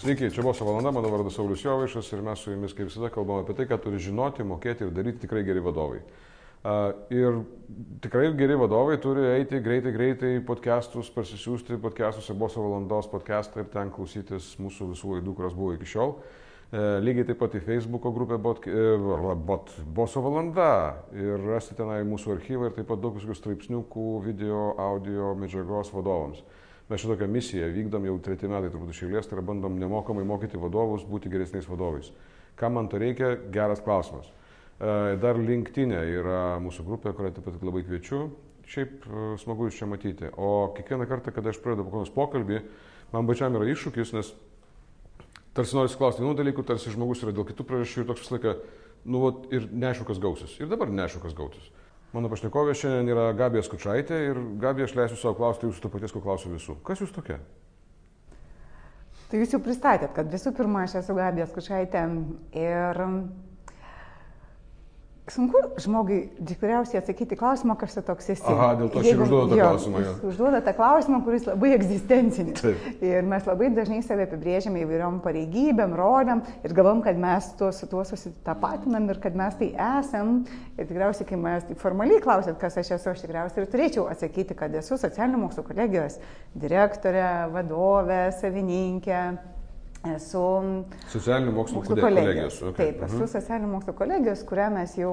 Sveiki, čia buvo valanda, mano vardas Saulis Jovaišas ir mes su jumis kaip visada kalbame apie tai, ką turi žinoti, mokėti ir daryti tikrai geri vadovai. Ir tikrai geri vadovai turi eiti greitai, greitai podcastus, pasisiųsti podcastus, Boso valandos podcastą ir ten klausytis mūsų visų laidų, kurios buvo iki šiol. Uh, lygiai taip pat į Facebook'o grupę bot, uh, bot, Boso valanda ir rasti tenai mūsų archyvą ir taip pat daug visokių straipsniukų, video, audio medžiagos vadovams. Mes šitokią misiją vykdom jau treti metai turbūt iš eilės, tai yra bandom nemokamai mokyti vadovus būti geresniais vadovais. Kam man to reikia? Geras klausimas. E, dar LinkedIn yra mūsų grupė, kurią taip pat labai kviečiu. Šiaip e, smagu jūs čia matyti. O kiekvieną kartą, kada aš pradedu kokį nors pokalbį, man pačiam yra iššūkis, nes tarsi noriu klausti vienų dalykų, tarsi žmogus yra dėl kitų priežasčių ir toks visą laiką, nu, vat, ir neaišku, kas gausis. Ir dabar neaišku, kas gausis. Mano pašnekovė šiandien yra Gabija Skučaitė ir Gabija aš leisiu savo klausti jūsų to paties, ko klausiu visų. Kas jūs tokia? Tai jūs jau pristatėt, kad visų pirma aš esu Gabija Skučaitė ir sunku žmogui tikriausiai atsakyti klausimą, kas tu toks esi. Aha, dėl to aš ir užduodu tą klausimą. Jis užduoda tą klausimą, kuris labai egzistencinis. Taip. Ir mes labai dažnai save apibrėžiame įvairiom pareigybėm, rodėm ir galvom, kad mes tuo, su tuo susitapatinam ir kad mes tai esam. Ir tikriausiai, kai mes tai formaliai klausėt, kas aš esu, aš tikriausiai ir turėčiau atsakyti, kad esu socialinių mokslų kolegijos direktorė, vadovė, savininkė Esu socialinių mokslų, mokslų kolegijos. kolegijos. Okay. Taip, esu uh -huh. socialinių mokslų kolegijos, kurią mes jau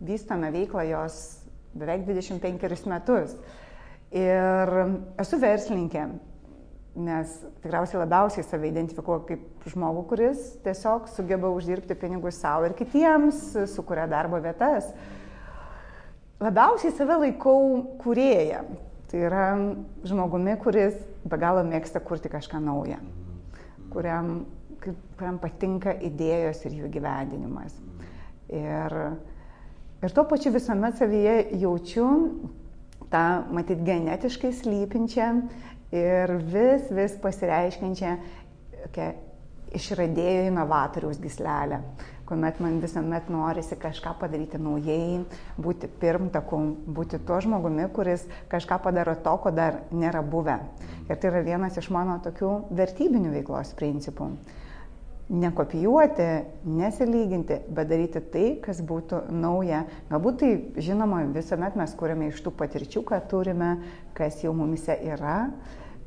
vystome veiklą jos beveik 25 metus. Ir esu verslininkė, nes tikriausiai labiausiai save identifikuoju kaip žmogų, kuris tiesiog sugeba uždirbti pinigus savo ir kitiems, sukuria darbo vietas. Labiausiai save laikau kurėję. Tai yra žmogumi, kuris be galo mėgsta kurti kažką naują kuriam, kuriam patinka idėjos ir jų gyvendinimas. Ir, ir tuo pačiu visuomet savyje jaučiu tą, matyt, genetiškai slypinčią ir vis, vis pasireiškinčią išradėjo inovatoriaus gislelę kuomet man visuomet norisi kažką padaryti naujai, būti pirmtaku, būti tuo žmogumi, kuris kažką padaro to, ko dar nėra buvę. Ir tai yra vienas iš mano tokių vertybinių veiklos principų. Nekopijuoti, nesilyginti, bet daryti tai, kas būtų nauja. Galbūt tai, žinoma, visuomet mes kūrėme iš tų patirčių, ką turime, kas jau mumise yra,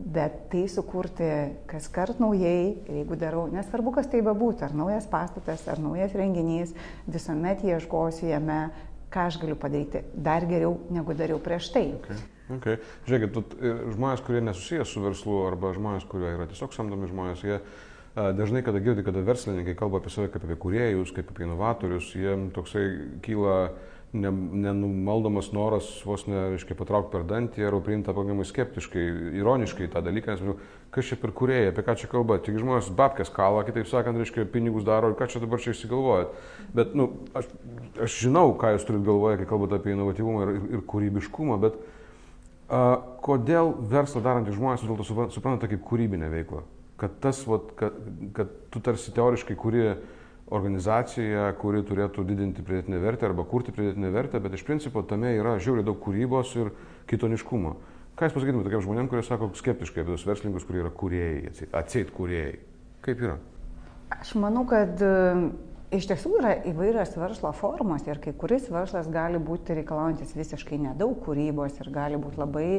bet tai sukurti kas kart naujai, jeigu darau, nesvarbu, kas tai bebūtų, ar naujas pastatas, ar naujas renginys, visuomet ieškosiu jame, ką aš galiu padaryti dar geriau, negu dariau prieš tai. Okay. Okay. Žiūrėkit, tu, žmonės, kurie nesusijęs su verslu, arba žmonės, kurie yra tiesiog samdomi žmonės, jie dažnai, kada girdi, kada verslininkai kalba apie save kaip apie kuriejus, kaip apie inovatorius, jiems toksai kyla uh, nenumaldomas noras vos ne, reiškia, patraukti per dantį ar priimti pakankamai skeptiškai, ironiškai tą dalyką, nes, kas čia per kurieją, apie ką čia kalba, tik žmonės babkės kalą, kitaip sakant, reiškia, pinigus daro ir ką čia dabar čia įsigalvojat. Bet, na, nu, aš, aš žinau, ką jūs turit galvoje, kai kalbate apie inovatyvumą ir, ir, ir kūrybiškumą, bet a, kodėl verslą darantys žmonės vis dėlto supranta kaip kūrybinę veiklą? Kad tas, vat, kad, kad tu tarsi teoriškai kuri organizacija, kuri turėtų didinti pridėtinę vertę arba kurti pridėtinę vertę, bet iš principo tame yra žiauriai daug kūrybos ir kitoniškumo. Ką jūs pasakytumėte tokiam žmonėm, kurie sako skeptiškai apie tos verslininkus, kurie yra kūrėjai, atseit kūrėjai? Kaip yra? Aš manau, kad Iš tiesų yra įvairios verslo formos ir kai kuris verslas gali būti reikalaujantis visiškai nedaug kūrybos ir gali būti labai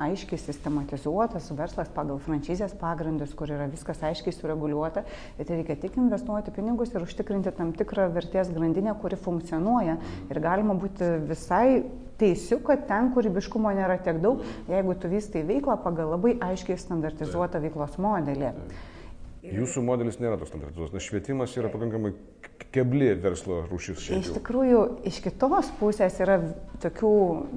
aiškiai sistematizuotas verslas pagal franšizės pagrindus, kur yra viskas aiškiai sureguliuota, bet reikia tik investuoti pinigus ir užtikrinti tam tikrą vertės grandinę, kuri funkcionuoja. Ir galima būti visai teisiu, kad ten kūrybiškumo nėra tiek daug, jeigu tu vystai veiklą pagal labai aiškiai standartizuotą veiklos modelį. Jūsų modelis nėra toks standartizuotas, nes švietimas yra pakankamai kebli verslo rūšis. Iš tikrųjų, iš kitos pusės yra tokių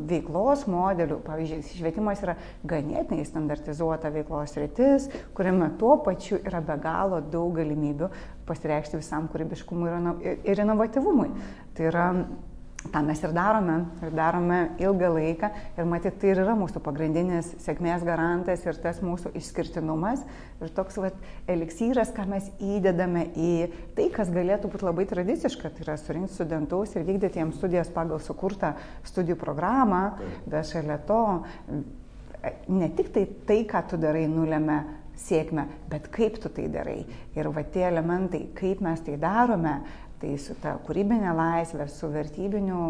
veiklos modelių. Pavyzdžiui, švietimas yra ganėtinai standartizuota veiklos rytis, kuriame tuo pačiu yra be galo daug galimybių pasireikšti visam kūrybiškumui ir inovatyvumui. Tai yra tą mes ir darome, ir darome ilgą laiką. Ir matyt, tai ir yra mūsų pagrindinis sėkmės garantas ir tas mūsų išskirtinumas. Ir toks vat, eliksyras, ką mes įdedame į tai, kas galėtų būti labai tradiciška, tai yra surinkti studentus ir vykdyti jiems studijas pagal sukurtą studijų programą, bet šalia to ne tik tai tai, ką tu darai, nulėmė sėkmę, bet kaip tu tai darai. Ir va tie elementai, kaip mes tai darome, tai su ta kūrybinė laisvė, su vertybiniu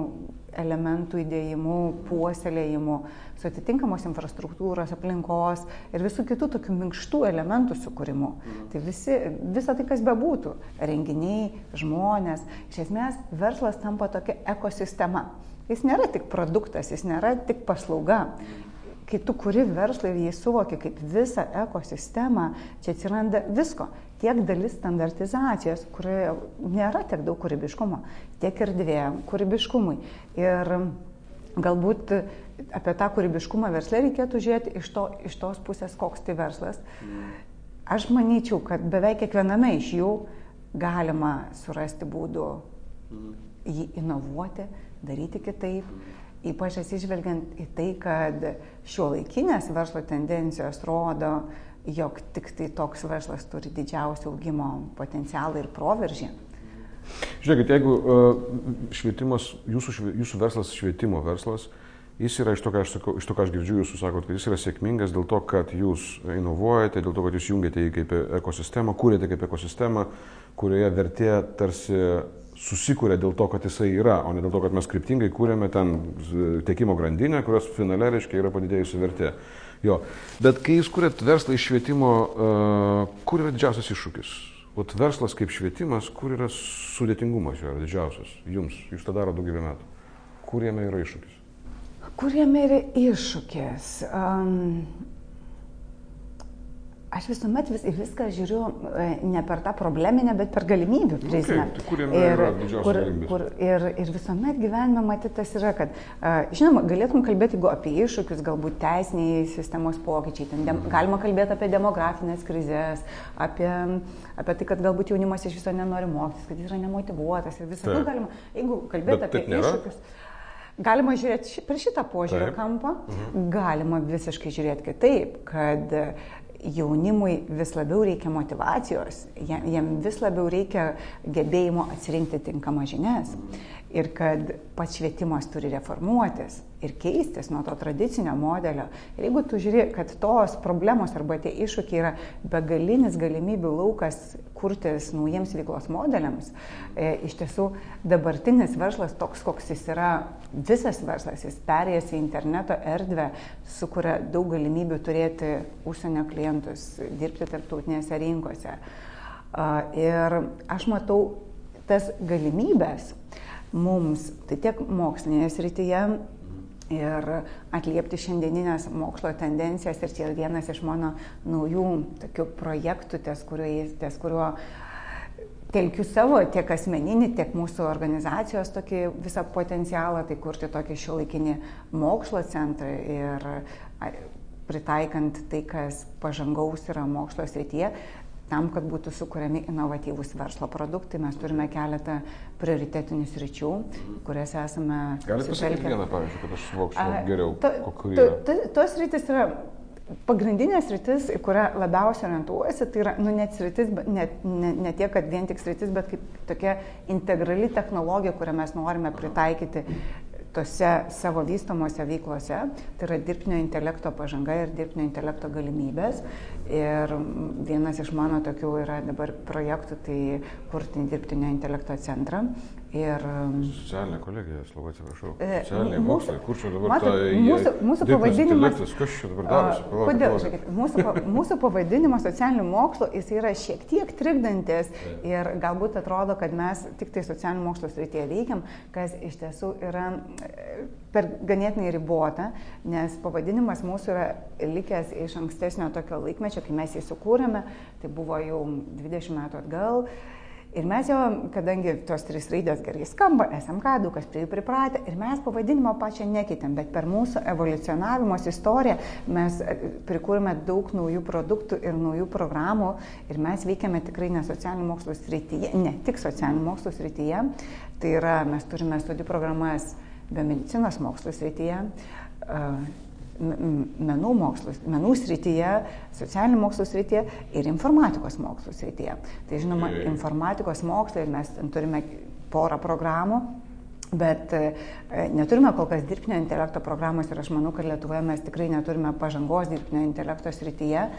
elementų įdėjimu, puoselėjimu, su atitinkamos infrastruktūros, aplinkos ir visų kitų tokių minkštų elementų sukūrimu. Mhm. Tai visi, visa tai, kas bebūtų - renginiai, žmonės, iš esmės verslas tampa tokia ekosistema. Jis nėra tik produktas, jis nėra tik paslauga. Kai tu kuri verslą ir jį suvoki kaip visą ekosistemą, čia atsiranda visko tiek dalis standartizacijos, kurioje nėra tiek daug kūrybiškumo, tiek erdvė kūrybiškumui. Ir galbūt apie tą kūrybiškumą verslę reikėtų žiūrėti iš, to, iš tos pusės, koks tai verslas. Aš manyčiau, kad beveik kiekviename iš jų galima surasti būdų jį inovuoti, daryti kitaip. Ypač atsižvelgiant į tai, kad šio laikinės verslo tendencijos rodo, jog tik tai toks verslas turi didžiausią augimo potencialą ir proveržį. Žiūrėkit, jeigu uh, švietimas, jūsų, jūsų verslas švietimo verslas, jis yra iš to, ką aš, sakau, iš to, ką aš girdžiu, jūs sakot, kad jis yra sėkmingas dėl to, kad jūs inovuojate, dėl to, kad jūs jungiate jį kaip ekosistemą, kūrėte kaip ekosistemą, kurioje vertė tarsi susikūrė dėl to, kad jisai yra, o ne dėl to, kad mes kryptingai kūrėme ten tiekimo grandinę, kurios finale reiškia yra padidėjusi vertė. Jo. Bet kai jūs kuriat verslą iš švietimo, uh, kur yra didžiausias iššūkis? Vat verslas kaip švietimas, kur yra sudėtingumas jo didžiausias? Jums, jūs tą daro daugybę metų. Kur jame yra iššūkis? Kur jame yra iššūkis? Um, Aš visuomet vis, viską žiūriu e, ne per tą probleminę, bet per galimybių prizmę. Okay, tai kur ir, kur, kur, ir, ir visuomet gyvenime matytas yra, kad, e, žinoma, galėtum kalbėti apie iššūkius, galbūt teisiniai sistemos pokyčiai, ten dem, mhm. galima kalbėti apie demografinės krizės, apie, apie tai, kad galbūt jaunimas iš viso nenori mokytis, kad jis yra nemotivuotas ir visą tai galima, jeigu kalbėti apie iššūkius. Galima žiūrėti per šitą požiūrio Taip. kampą, mhm. galima visiškai žiūrėti kitaip, kad jaunimui vis labiau reikia motivacijos, jam vis labiau reikia gebėjimo atsirinkti tinkamas žinias ir kad pats švietimas turi reformuotis ir keistis nuo to tradicinio modelio. Ir jeigu tu žiūri, kad tos problemos arba tie iššūkiai yra begalinis galimybių laukas kurtis naujiems veiklos modeliams, e, iš tiesų dabartinis verslas toks, koks jis yra, visas verslas, jis perėjęs į interneto erdvę, sukuria daug galimybių turėti užsienio klientus, dirbti tarptautinėse rinkose. Ir aš matau tas galimybės, mums, tai tiek mokslinėje srityje ir atliepti šiandieninės mokslo tendencijas. Ir čia vienas iš mano naujų tokių projektų, ties, kuriuo, ties kuriuo telkiu savo tiek asmeninį, tiek mūsų organizacijos tokį visą potencialą, tai kurti tokį šiuolaikinį mokslo centrą ir pritaikant tai, kas pažangaus yra mokslo srityje, tam, kad būtų sukūriami inovatyvūs verslo produktai, mes turime keletą prioritetinių sričių, kuriuose esame... Galite pasakyti vieną, pavyzdžiui, kad aš suvokčiau geriau, kokiu yra. Tos rytis yra pagrindinė sritis, į kurią labiausiai orientuojasi, tai yra, nu, net sritis, ne, ne, ne tiek, kad vien tik sritis, bet kaip tokia integrali technologija, kurią mes norime pritaikyti tose savo vystomuose veiklose, tai yra dirbtinio intelekto pažanga ir dirbtinio intelekto galimybės. Ir vienas iš mano tokių yra dabar projektų, tai kurti dirbtinio intelekto centrą. Ir, Socialinė kolegija, labai atsiprašau. E, Socialiniai mokslai, kur čia dabar matot, ta, mūsų, mūsų pavadinimas. Kas čia dabar darosi? Palauk, kodėl, žiūrėkit, mūsų, mūsų pavadinimas socialinių mokslų, jis yra šiek tiek trikdantis ir galbūt atrodo, kad mes tik tai socialinių mokslų srityje veikiam, kas iš tiesų yra e, per ganėtinai ribota, nes pavadinimas mūsų yra likęs iš ankstesnio tokio laikmečio, kai mes jį sukūrėme, tai buvo jau 20 metų atgal. Ir mes jau, kadangi tos trys raidės gerai skamba, SMK, daug kas prie jų pripratę, ir mes pavadinimo pačią nekeitėm, bet per mūsų evoliucionavimos istoriją mes e, prikūrėme daug naujų produktų ir naujų programų ir mes veikiame tikrai ne socialinių mokslų srityje, ne tik socialinių mokslų srityje, tai yra mes turime studijų programas biomedicinos mokslų srityje menų, mokslus, menų srityje, socialinių mokslų srityje ir informatikos mokslų srityje. Tai žinoma, informatikos mokslai mes turime porą programų. Bet e, neturime kol kas dirbtinio intelekto programos ir aš manau, kad Lietuvoje mes tikrai neturime pažangos dirbtinio intelekto srityje.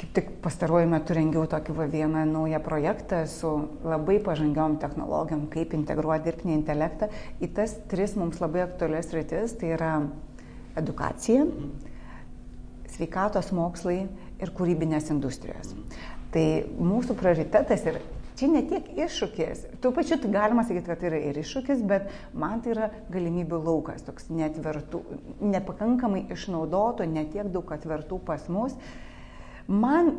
kaip tik pastaruoju metu rengiau tokį vieną naują projektą su labai pažangiom technologijom, kaip integruoti dirbtinį intelektą į tas tris mums labai aktualias rytis, tai yra edukacija, sveikatos mokslai ir kūrybinės industrijos. Tai mūsų prioritetas ir čia ne tiek iššūkis, tuo pačiu tai galima sakyti, kad tai yra ir iššūkis, bet man tai yra galimybių laukas, toks netvertų, nepakankamai išnaudoto, netiek daug atvertų pas mus. Man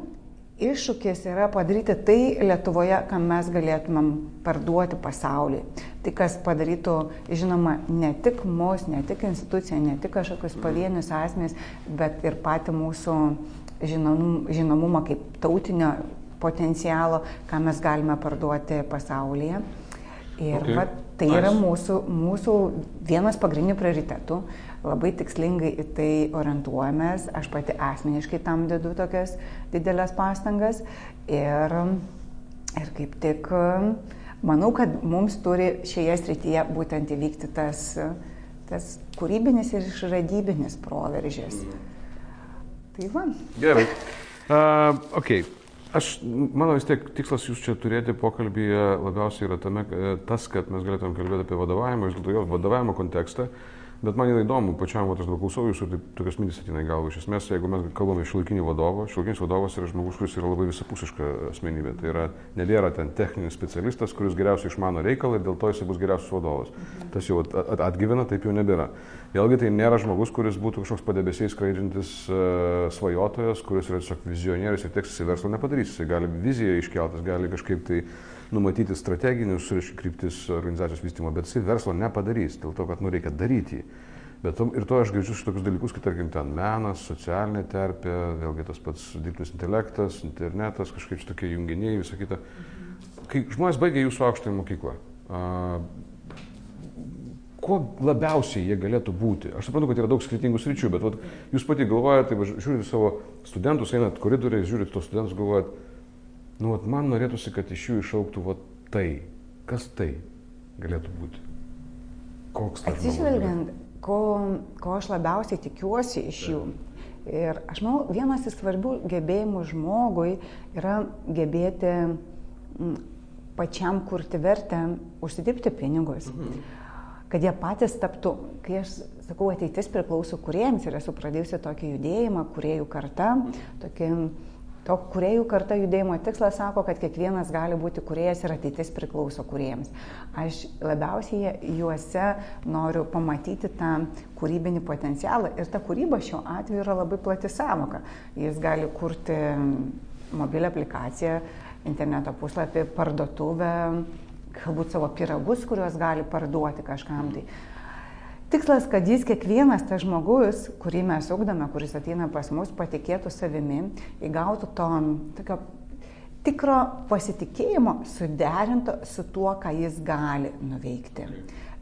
iššūkis yra padaryti tai Lietuvoje, ką mes galėtumėm parduoti pasauliui. Tai kas padarytų, žinoma, ne tik mus, ne tik instituciją, ne tik kažkokius pavienius asmenys, bet ir patį mūsų žinomumą kaip tautinio potencialo, ką mes galime parduoti pasaulyje. Ir okay. va, tai nice. yra mūsų, mūsų vienas pagrindinių prioritetų. Labai tikslingai į tai orientuojamės. Aš pati asmeniškai tam dedu tokias didelės pastangas. Ir, ir kaip tik manau, kad mums turi šioje srityje būtent įvykti tas, tas kūrybinis ir išradybinis proveržis. Tai va. Gerai. Uh, okay. Aš, mano vis tiek tikslas jūs čia turėti pokalbėje labiausiai yra tame, tas, kad mes galėtume kalbėti apie vadovavimą, iš jo vadovavimo kontekstą, Bet man yra įdomu, pačiam, vat, aš dabar klausau jūsų ir tokios mintis ateina į galvą. Iš esmės, jeigu mes kalbame šiuolaikinį vadovą, šiuolaikinis vadovas yra žmogus, kuris yra labai visapusiška asmenybė. Tai yra, nebėra ten techninis specialistas, kuris geriausiai išmano reikalą ir dėl to jis bus geriausias vadovas. Tas jau atgyvena, taip jau nebėra. Vėlgi tai nėra žmogus, kuris būtų kažkoks padebesiais skraidžiantis uh, svajotojas, kuris yra tiesiog vizionierius ir tieks jisai verslo nepadarys. Jisai gali viziją iškeltas, gali kažkaip tai numatyti strateginius kryptis organizacijos vystymo, bet jisai verslo nepadarys, dėl to, kad nu reikia daryti. Bet to, ir to aš girdžiu šitokius dalykus, kaip tarkim ten menas, socialinė terpė, vėlgi tas pats dirbtinis intelektas, internetas, kažkaip tokie junginiai, visą kitą. Kai žmonės baigia jūsų aukštąją mokyklą, a, kuo labiausiai jie galėtų būti? Aš suprantu, kad yra daug skirtingų sričių, bet vat, jūs pati galvojate, tai žiūrite savo studentus, einat koridoriais, žiūrite tos studentus, galvojate, Nu, vat, man norėtųsi, kad iš jų išauktų vat, tai. Kas tai galėtų būti? Koks tai? Atsižvelgiant, ko, ko aš labiausiai tikiuosi iš jų. Ir aš manau, vienas iš svarbių gebėjimų žmogui yra gebėti m, pačiam kurti vertę, užsidirbti pinigus. Mhm. Kad jie patys taptų, kai aš sakau, ateitis priklauso kuriems ir esu pradėjusi tokį judėjimą, kuriejų karta, tokį To kuriejų karta judėjimo tikslas sako, kad kiekvienas gali būti kuriejas ir ateitis priklauso kuriejams. Aš labiausiai juose noriu pamatyti tą kūrybinį potencialą ir ta kūryba šiuo atveju yra labai plati savoka. Jis gali kurti mobilią aplikaciją, interneto puslapį, parduotuvę, galbūt savo piragus, kuriuos gali parduoti kažkam. Tai Tikslas, kad jis kiekvienas tas žmogus, kurį mes ugdome, kuris ateina pas mus, patikėtų savimi, įgautų to tokio tikro pasitikėjimo suderinto su tuo, ką jis gali nuveikti.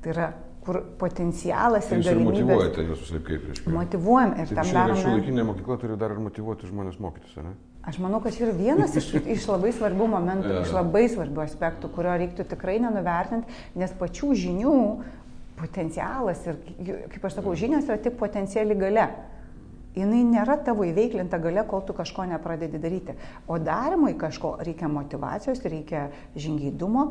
Tai yra, kur potencialas tai ir galimybės. Motivuojate visus kaip kaip reiškia. Motivuojam ir tam darome. Šiuolaikinė mokykla turi dar ir motivuoti žmonės mokytis, ne? Aš manau, kad čia yra vienas iš, iš labai svarbių momentų, iš labai svarbių aspektų, kurio reiktų tikrai nenuvertinti, nes pačių žinių potencialas ir, kaip aš sakau, žinios yra tik potenciali gale. Jis nėra tavo įveiklinta gale, kol tu kažko nepradedi daryti. O darimui kažko reikia motivacijos, reikia žingeidumo,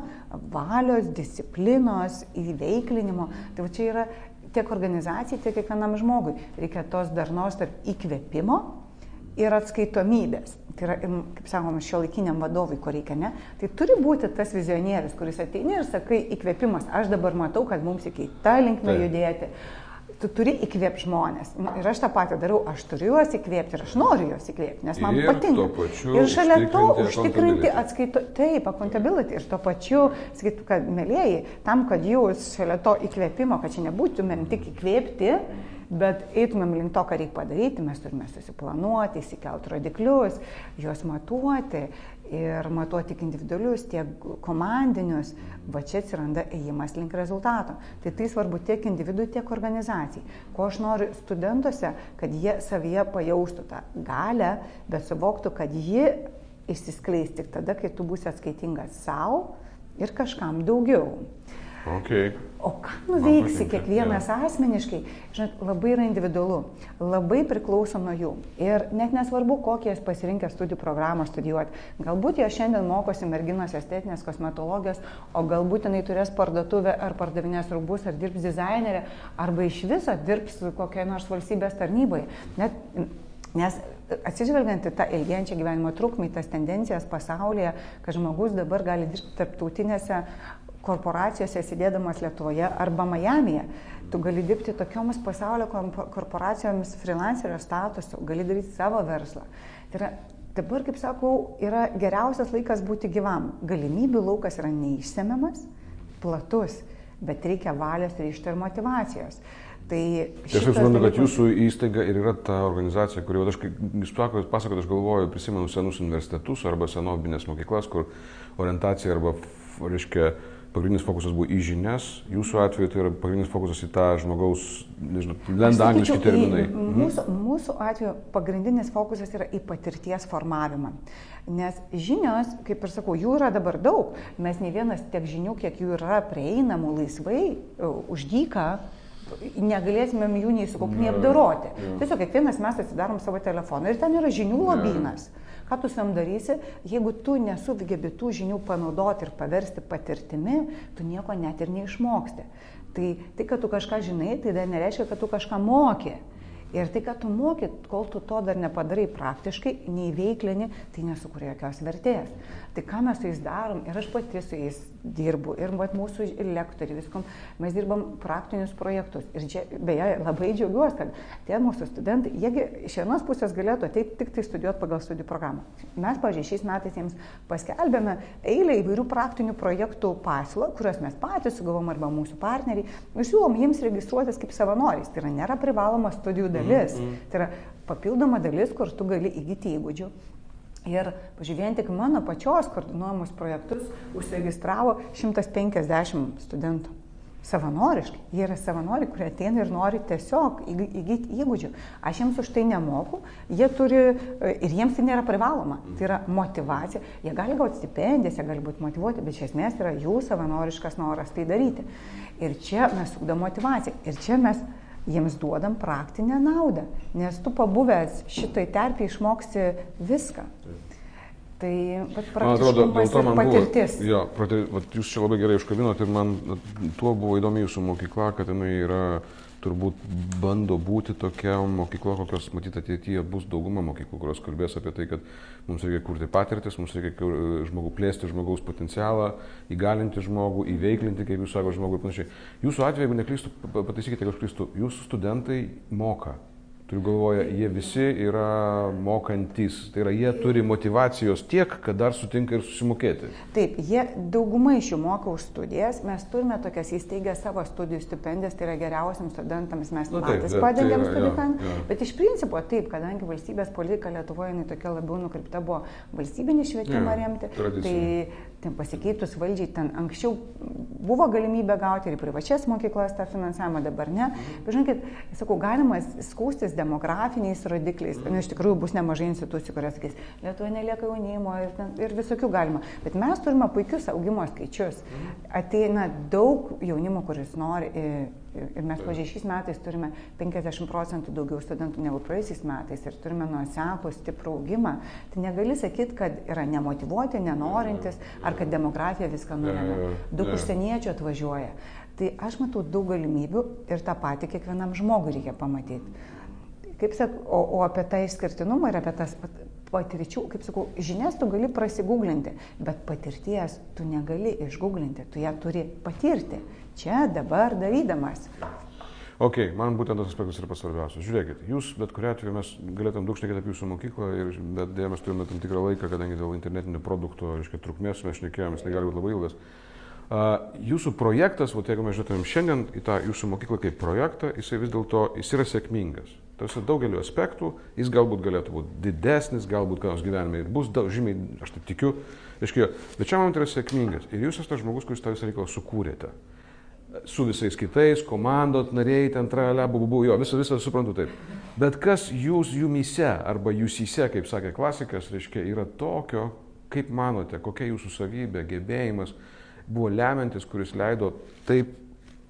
valios, disciplinos, įveiklinimo. Tai čia yra tiek organizacijai, tiek kiekvienam žmogui. Reikia tos darnos tarp įkvėpimo ir atskaitomybės. Tai yra, kaip sakoma, šio laikiniam vadovui, ko reikia, ne? Tai turi būti tas vizionierius, kuris ateina ir sakai, įkvėpimas, aš dabar matau, kad mums reikia į tą linkmę judėti. Tu turi įkvėpti žmonės. Ir aš tą patį darau, aš turiu juos įkvėpti ir aš noriu juos įkvėpti, nes man ir patinka. Ir šalia to užtikrinti atskaito, taip, accountability. Ir tuo pačiu, sakytų, kad, mėlyjeji, tam, kad jūs šalia to įkvėpimo, kad čia nebūtumėm tik įkvėpti, Bet eitumėm link to, ką reikia padaryti, mes turime susiplanuoti, įsikelti rodiklius, juos matuoti ir matuoti tiek individualius, tiek komandinius, va čia atsiranda ėjimas link rezultato. Tai tai svarbu tiek individui, tiek organizacijai. Ko aš noriu studentuose, kad jie savyje pajaustų tą galę, bet suvoktų, kad ji išsiskleis tik tada, kai tu būsi atskaitingas savo ir kažkam daugiau. Okay. O ką nuveiksi kiekvienas ja. asmeniškai, žinot, labai yra individualu, labai priklauso nuo jų. Ir net nesvarbu, kokie jas pasirinkę studijų programą studijuoti. Galbūt jie šiandien mokosi merginos estetinės kosmetologijos, o galbūt jinai turės parduotuvę ar pardavinės rūbus, ar dirbs dizainerė, arba iš viso dirbs kokioje nors valstybės tarnyboje. Net, nes atsižvelgiant į tą ilgėjančią gyvenimo trukmę, tas tendencijas pasaulyje, kad žmogus dabar gali dirbti tarptautinėse korporacijose sėdėdamas Lietuvoje arba Majamėje. Tu gali dirbti tokiomis pasaulio korporacijomis freelancerio statusu, gali daryti savo verslą. Tai yra, dabar, kaip sakau, yra geriausias laikas būti gyvam. Galimybių laukas yra neišsemiamas, platus, bet reikia valios, ryšto ir motivacijos. Tai aš taip suprantu, kad jūsų įstaiga ir yra ta organizacija, kuri, aš, jūs pasakot, aš galvoju, prisimenu senus universitetus arba senobinės mokyklas, kur orientacija arba, reiškia, pagrindinis fokusas buvo į žinias, jūsų atveju tai yra pagrindinis fokusas į tą žmogaus, nežinau, lenda angliški terminai. Mūsų, mūsų atveju pagrindinis fokusas yra į patirties formavimą. Nes žinios, kaip ir sakau, jų yra dabar daug. Mes ne vienas tiek žinių, kiek jų yra prieinamų laisvai, e, už dyką, negalėtumėm jų nei sukaupti, nei apdoroti. Tiesiog kiekvienas mes atsidarom savo telefoną ir ten yra žinių lobynas. Ja. Ką tu sam darysi, jeigu tu nesugebi tų žinių panaudoti ir paversti patirtimi, tu nieko net ir neišmoksti. Tai tai, kad tu kažką žinai, tai dar nereiškia, kad tu kažką moki. Ir tai, kad tu mokyt, kol tu to dar nepadarai praktiškai, neįveiklini, tai nesukuria jokios vertės. Tai ką mes su jais darom, ir aš pati su jais dirbu, ir mat, mūsų ir lektoriai, viskom, mes dirbam praktinius projektus. Ir čia, beje, labai džiaugiuosi, kad tie mūsų studentai, jiegi iš vienos pusės galėtų ateiti tik tai studijuoti pagal studijų programą. Mes, pažiūrėjau, šiais metais jiems paskelbėme eilę įvairių praktinių projektų pasiūlą, kuriuos mes patys sugalvom arba mūsų partneriai, ir siūlom jiems registruotis kaip savanoriais. Tai yra nėra privaloma studijų dalis. Mm -hmm. Tai yra papildoma dalis, kur tu gali įgyti įgūdžių. Ir pažiūrėjant tik mano pačios koordinuojamus projektus, užsiregistravo 150 studentų. Savanoriškai. Jie yra savanoriai, kurie ateina ir nori tiesiog įgyti įgūdžių. Aš jiems už tai nemoku, jie turi ir jiems tai nėra privaloma. Tai yra motivacija. Jie gali gauti stipendijas, jie gali būti motivuoti, bet iš esmės yra jų savanoriškas noras tai daryti. Ir čia mes ugdom motivaciją. Ir čia mes jiems duodam praktinę naudą, nes tu pabuvęs šitai terpiai išmoksti viską. Tai man atrodo, dėl to man patirtis. buvo. Jo, prati, vat, jūs čia labai gerai užkabinot ir man tuo buvo įdomi jūsų mokykla, kad jinai yra turbūt bando būti tokia mokykla, kokios matyti ateityje bus dauguma mokyklų, kurios kalbės apie tai, kad mums reikia kurti patirtis, mums reikia žmogų plėsti žmogaus potencialą, įgalinti žmogų, įveiklinti, kaip jūs sakote, žmogų ir panašiai. Jūsų atveju, jeigu neklystu, pataisykite, jeigu aš klystu, jūsų studentai moka Turiu galvoje, jie visi yra mokantys, tai yra jie turi motivacijos tiek, kad dar sutinka ir susimokėti. Taip, jie dauguma iš jų moka už studijas, mes turime tokias įsteigę savo studijų stipendijas, tai yra geriausiams studentams mes nu, patys tai padengiam tai studijų kainą, bet iš principo taip, kadangi valstybės politika Lietuvoje tokia labiau nukreipta buvo valstybinį švietimą ja, remti, tradicinė. tai ten pasikeitus valdžiai, ten anksčiau buvo galimybė gauti ir privačias mokyklas tą finansavimą, dabar ne. Mhm. Bet žinokit, sakau, galima skūstis demografiniais rodikliais, mhm. iš tikrųjų bus nemažai institucijų, kurios sakys, Lietuvoje nelieka jaunimo ir, ir visokių galima. Bet mes turime puikius augimo skaičius. Mhm. Ateina daug jaunimo, kuris nori Ir mes, pažiūrėjau, šiais metais turime 50 procentų daugiau studentų negu praeisiais metais ir turime nuoseklų stiprų augimą. Tai negali sakyti, kad yra nemotivuoti, nenorintis, ar kad demografija viską nulemia. Daug užsieniečių atvažiuoja. Tai aš matau daug galimybių ir tą patį kiekvienam žmogui reikia pamatyti. Kaip sak, o, o apie tą išskirtinumą ir apie tas patirčių, kaip sakau, žinias tu gali prasigūglinti, bet patirties tu negali išgūglinti, tu ją turi patirti čia, dabar darydamas. Ok, man būtent tas aspektas yra pats svarbiausias. Žiūrėkit, jūs bet kuriu atveju mes galėtum daug šnekėti apie jūsų mokyklą, ir, bet dėja mes turime tam tikrą laiką, kadangi dėl internetinio produkto, reiškia, trukmės mes šnekėjomės, tai gali būti labai ilgas. Uh, jūsų projektas, o jeigu mes žiūrėtumėm šiandien į tą jūsų mokyklą kaip projektą, jisai vis dėlto jis yra sėkmingas. Tarsi daugeliu aspektų jis galbūt galėtų būti didesnis, galbūt nors gyvenime ir bus daug, žymiai, aš taip tikiu, reiškia, bet čia man tai yra sėkmingas. Ir jūs esate žmogus, kuris tą visą reikalą sukūrėte su visais kitais, komandot nariai, ten tralė, bubu, jo, visą, visą suprantu taip. Bet kas jūs jumise arba jūsyse, kaip sakė klasikas, reiškia, yra tokio, kaip manote, kokia jūsų savybė, gebėjimas buvo lemiantis, kuris leido taip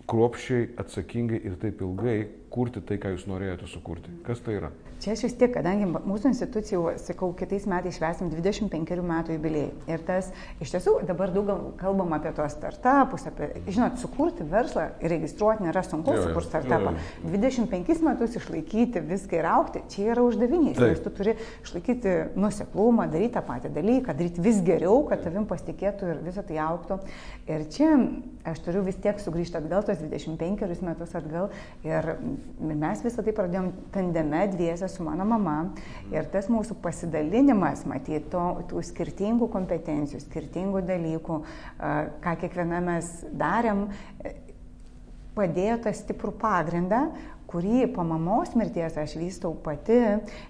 kruopščiai, atsakingai ir taip ilgai kurti tai, ką jūs norėjote sukurti? Kas tai yra? Čia aš vis tiek, kadangi mūsų institucijų, sakau, kitais metais švesim 25 metų jubiliejai. Ir tas, iš tiesų, dabar daug kalbam apie tos startupus, apie, žinot, sukurti verslą ir registruoti nėra sunku sukurti startupą. 25 metus išlaikyti viską ir aukti, čia yra uždavinys. Nes tu turi išlaikyti nuseklumą, daryti tą patį dalyką, daryti vis geriau, kad tavim pasitikėtų ir visą tai auktų. Ir čia aš turiu vis tiek sugrįžti atgal, tos 25 metus atgal. Ir mes visą tai pradėjom tandeme dviese su mano mama. Ir tas mūsų pasidalinimas, matyti, to, tų skirtingų kompetencijų, skirtingų dalykų, ką kiekviena mes darėm, padėjo tą stiprų pagrindą, kurį po mamos mirties aš vystau pati,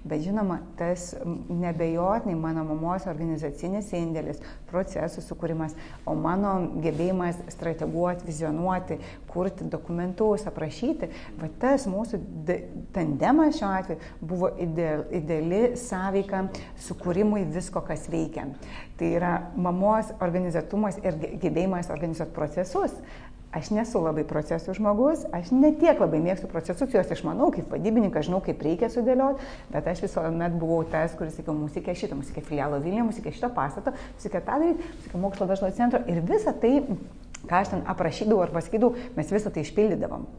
bet žinoma, tas nebejotinai mano mamos organizacinis indėlis, procesų sukūrimas, o mano gebėjimas strateguoti, vizionuoti, kurti dokumentus, aprašyti, va tas mūsų tandemas šiuo atveju buvo ideali sąveika sukūrimui visko, kas veikia. Tai yra mamos organizatumas ir gebėjimas organizuoti procesus. Aš nesu labai procesų žmogus, aš netiek labai mėgstu procesus, juos išmanau kaip vadybininkas, žinau, kaip reikia sudėlioti, bet aš visuomet buvau tas, kuris sakiau, mums reikia šito, mums reikia filialo Vilniuje, mums reikia šito pastato, mums reikia tą daryti, mums reikia mokslo verslo centro ir visą tai, ką aš ten aprašydavau ar pasakydavau, mes visą tai išpildydavom.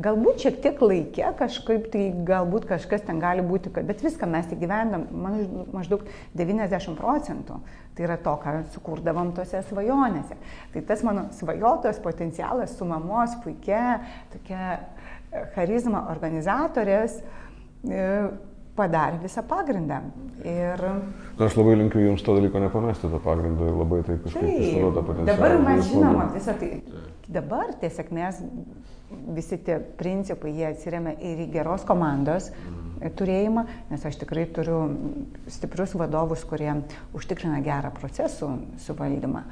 Galbūt šiek tiek laikė kažkaip, tai galbūt kažkas ten gali būti, bet viską mes įgyvendam maždaug 90 procentų. Tai yra to, ką sukurdavom tose svajonėse. Tai tas mano svajotos potencialas su mamos puikia tokia e, charizma organizatorės e, padarė visą pagrindą. Ir... Aš labai linkiu Jums to dalyko nepamesti, to pagrindo ir labai taip kažkaip išnaudoti potencialą. Dabar mes žinoma visą tai. Dabar tie sėkmės visi tie principai, jie atsiriamia ir į geros komandos mhm. turėjimą, nes aš tikrai turiu stiprius vadovus, kurie užtikrina gerą procesų suvaldymą.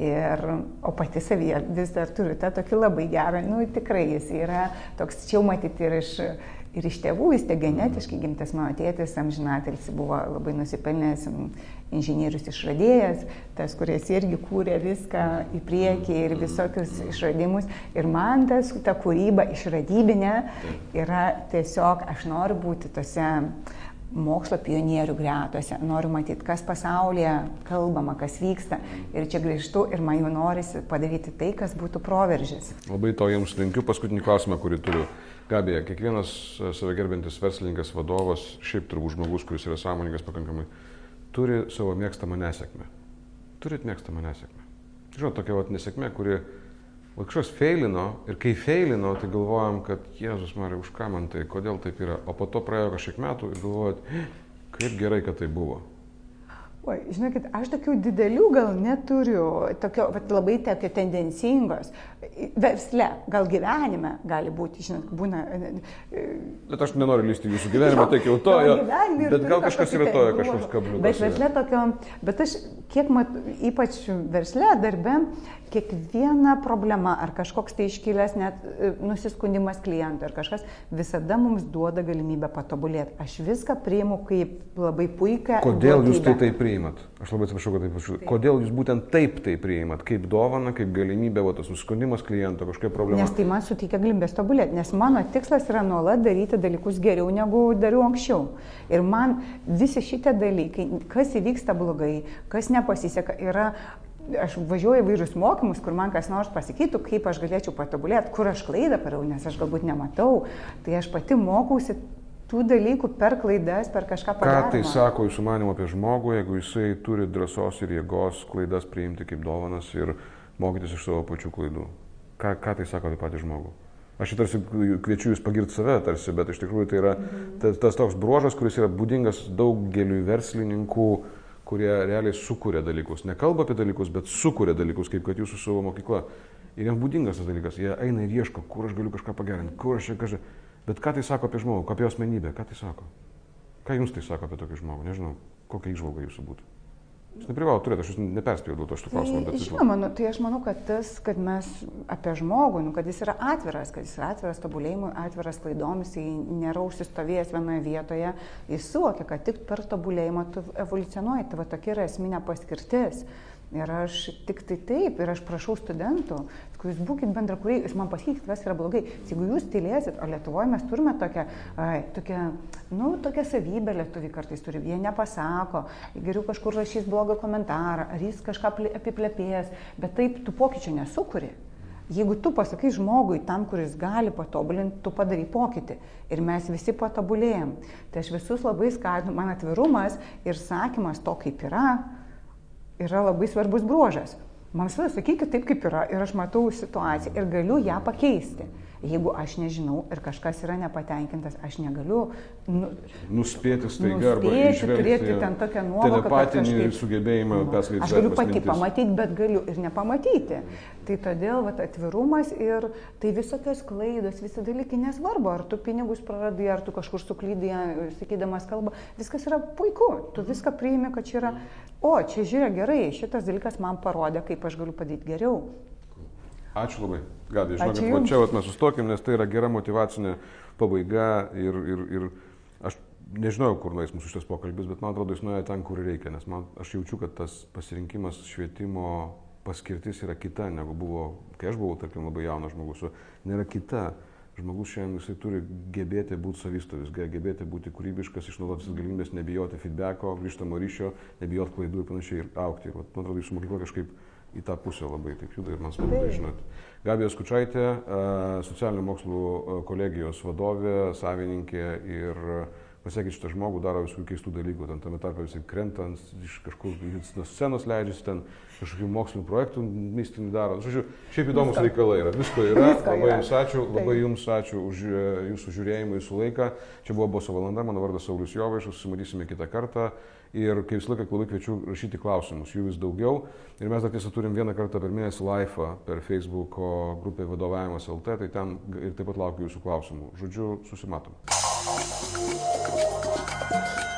Ir, o pati savyje vis dar turiu tą tokį labai gerą, nu tikrai jis yra toks, čia jau matyti ir iš ir iš tėvų, jis te genetiškai gimtas mano tėtis, amžinatelis buvo labai nusipelnęs inžinierius išradėjas, tas, kuris irgi kūrė viską į priekį ir visokius išradimus. Ir man tas, ta kūryba išradybinė yra tiesiog, aš noriu būti tose mokslo pionierių gretose, noriu matyti, kas pasaulyje kalbama, kas vyksta. Ir čia grįžtu ir man jau norisi padaryti tai, kas būtų proveržis. Labai to jums linkiu. Paskutinį klausimą, kurį turiu. Gabija, kiekvienas e, save gerbintis verslininkas, vadovas, šiaip turbūt žmogus, kuris yra sąmoningas pakankamai, turi savo mėgstamą nesėkmę. Turit mėgstamą nesėkmę. Žinot, tokia vat nesėkmė, kuri kažkas feilino ir kai feilino, tai galvojam, kad Jėzus Marija, už ką man tai, kodėl taip yra. O po to praėjo kažkiek metų ir galvojat, kaip gerai, kad tai buvo. Oi, žinokit, aš tokių didelių gal neturiu, tokio, vat, labai tokio tendencingos. Versle, gal gyvenime gali būti, žinot, būna. E, e, bet aš nenoriu lysti jūsų gyvenimą, tai jau to, jo, bet gal kažkas yra to, kažkoks kabliukas. Bet versle tokio, bet aš kiek mat, ypač versle, darbe, kiekviena problema ar kažkoks tai iškilęs net e, nusiskundimas klientui ar kažkas visada mums duoda galimybę patobulėti. Aš viską priimu kaip labai puikia. Kodėl duotybę. jūs tai taip priimat? Aš labai atsiprašau, kad taip prašau. Kodėl jūs būtent taip tai priimat? Kaip dovana, kaip galimybė, va, tas nusiskundimas kliento, kažkokia problema? Nes tai man suteikia galimybės tobulėti, nes mano tikslas yra nuolat daryti dalykus geriau negu dariau anksčiau. Ir man visi šitie dalykai, kas įvyksta blogai, kas nepasiseka, yra aš važiuoju įvairius mokymus, kur man kas nors pasakytų, kaip aš galėčiau patobulėti, kur aš klaidą parau, nes aš galbūt nematau, tai aš pati mokausi tų dalykų per klaidas, per kažką padaryti. Ką tai sako jūsų manimo apie žmogų, jeigu jisai turi drąsos ir jėgos klaidas priimti kaip dovanas ir mokytis iš savo pačių klaidų? Ką, ką tai sako apie patį žmogų? Aš tarsi kviečiu jūs pagirti save, tarsi, bet iš tikrųjų tai yra mhm. tas, tas toks bruožas, kuris yra būdingas daugeliu verslininkų, uh, kurie realiai sukuria dalykus. Nekalba apie dalykus, bet sukuria dalykus, kaip kad jūsų savo mokykla. Ir jiems būdingas tas dalykas. Jie eina ir ieško, kur aš galiu kažką pagerinti, kur aš čia kažką. Bet ką tai sako apie žmogų, apie asmenybę, ką tai sako? Ką jums tai sako apie tokį žmogų? Nežinau, kokia išvalga jūsų būtų. Jūs neprivalo turėti, aš jūs neperspėjau dėl to šitų klausimų. Tai, žinoma, nu, tai aš manau, kad tas, kad mes apie žmogų, nu, kad jis yra atviras, kad jis yra atviras tobulėjimui, atviras klaidoms, jis nėra užsistovėjęs vienoje vietoje, jis suvokia, kad tik per tobulėjimą tu evoliucionuoji, tai va tokia yra esminė paskirtis. Ir aš tik tai taip, ir aš prašau studentų, sakau, jūs būkite bendrakuriai, jūs man pasakykit, kas yra blogai. Jeigu jūs tylėsit, o Lietuvoje mes turime tokią, ai, tokią, nu, tokią savybę lietuvių kartais turi, jie nepasako, geriau kažkur rašys blogą komentarą, ar jis kažką apiplepėjęs, bet taip tu pokyčio nesukuri. Jeigu tu pasakai žmogui tam, kuris gali patobulinti, tu padarai pokytį. Ir mes visi patobulėjom. Tai aš visus labai skatinu, man atvirumas ir sakymas to, kaip yra, yra labai svarbus bruožas. Man visada sakykit taip, kaip yra ir aš matau situaciją ir galiu ją pakeisti. Jeigu aš nežinau ir kažkas yra nepatenkintas, aš negaliu nu, nuspėti staiga arba turėti ten tokią nuovoką. Telepatinį kažkaip, sugebėjimą nu, perskaityti. Aš galiu pati mintis. pamatyti, bet galiu ir nepamatyti. Tai todėl vat, atvirumas ir tai visokios klaidos, visi dalykai nesvarbu, ar tu pinigus praradai, ar tu kažkur suklydai, sakydamas kalbą, viskas yra puiku, tu viską priimi, kad čia yra, o čia žiūrėk gerai, šitas dalykas man parodė, kaip aš galiu padaryti geriau. Ačiū labai. Gabi, žinokit, va čia vat, mes sustokim, nes tai yra gera motivacinė pabaiga ir, ir, ir aš nežinau, kur nueis mūsų šitas pokalbis, bet man atrodo, jis nuėjo ten, kur reikia, nes man, aš jaučiu, kad tas pasirinkimas švietimo paskirtis yra kita, negu buvo, kai aš buvau, tarkim, labai jaunas žmogus, nėra kita. Žmogus šiandien jisai turi gebėti būti savistovis, gebėti būti kūrybiškas, išnaudoti visas galimybės, nebijoti feedbacko, grįžtamo ryšio, nebijoti klaidų ir panašiai ir aukti. Ir, man atrodo, jūsų mokykla kažkaip į tą pusę labai taip juda ir man smagu tai žinoti. Gabija Skučaitė, socialinių mokslų kolegijos vadovė, savininkė ir pasiekit šitą žmogų, daro visų keistų dalykų, ten tame tarpe visi krentant iš kažkur nuo scenos leidžiasi, ten kažkokių mokslinių projektų mistinių daro. Žodžiu, šiaip įdomus Visko. reikalai yra, visko yra. Visko labai yra. jums ačiū, labai Taip. jums ačiū už e, jūsų žiūrėjimą, jūsų laiką. Čia buvo Boso valanda, mano vardas Saulis Jovaišas, susimatysime kitą kartą. Ir kaip visą laiką labai kviečiu rašyti klausimus, jų vis daugiau. Ir mes dar tiesa turim vieną kartą per mėnesį live per Facebook grupę vadovavimas LT, tai ten ir taip pat laukiu jūsų klausimų. Žodžiu, susimatom. ごめんなさい。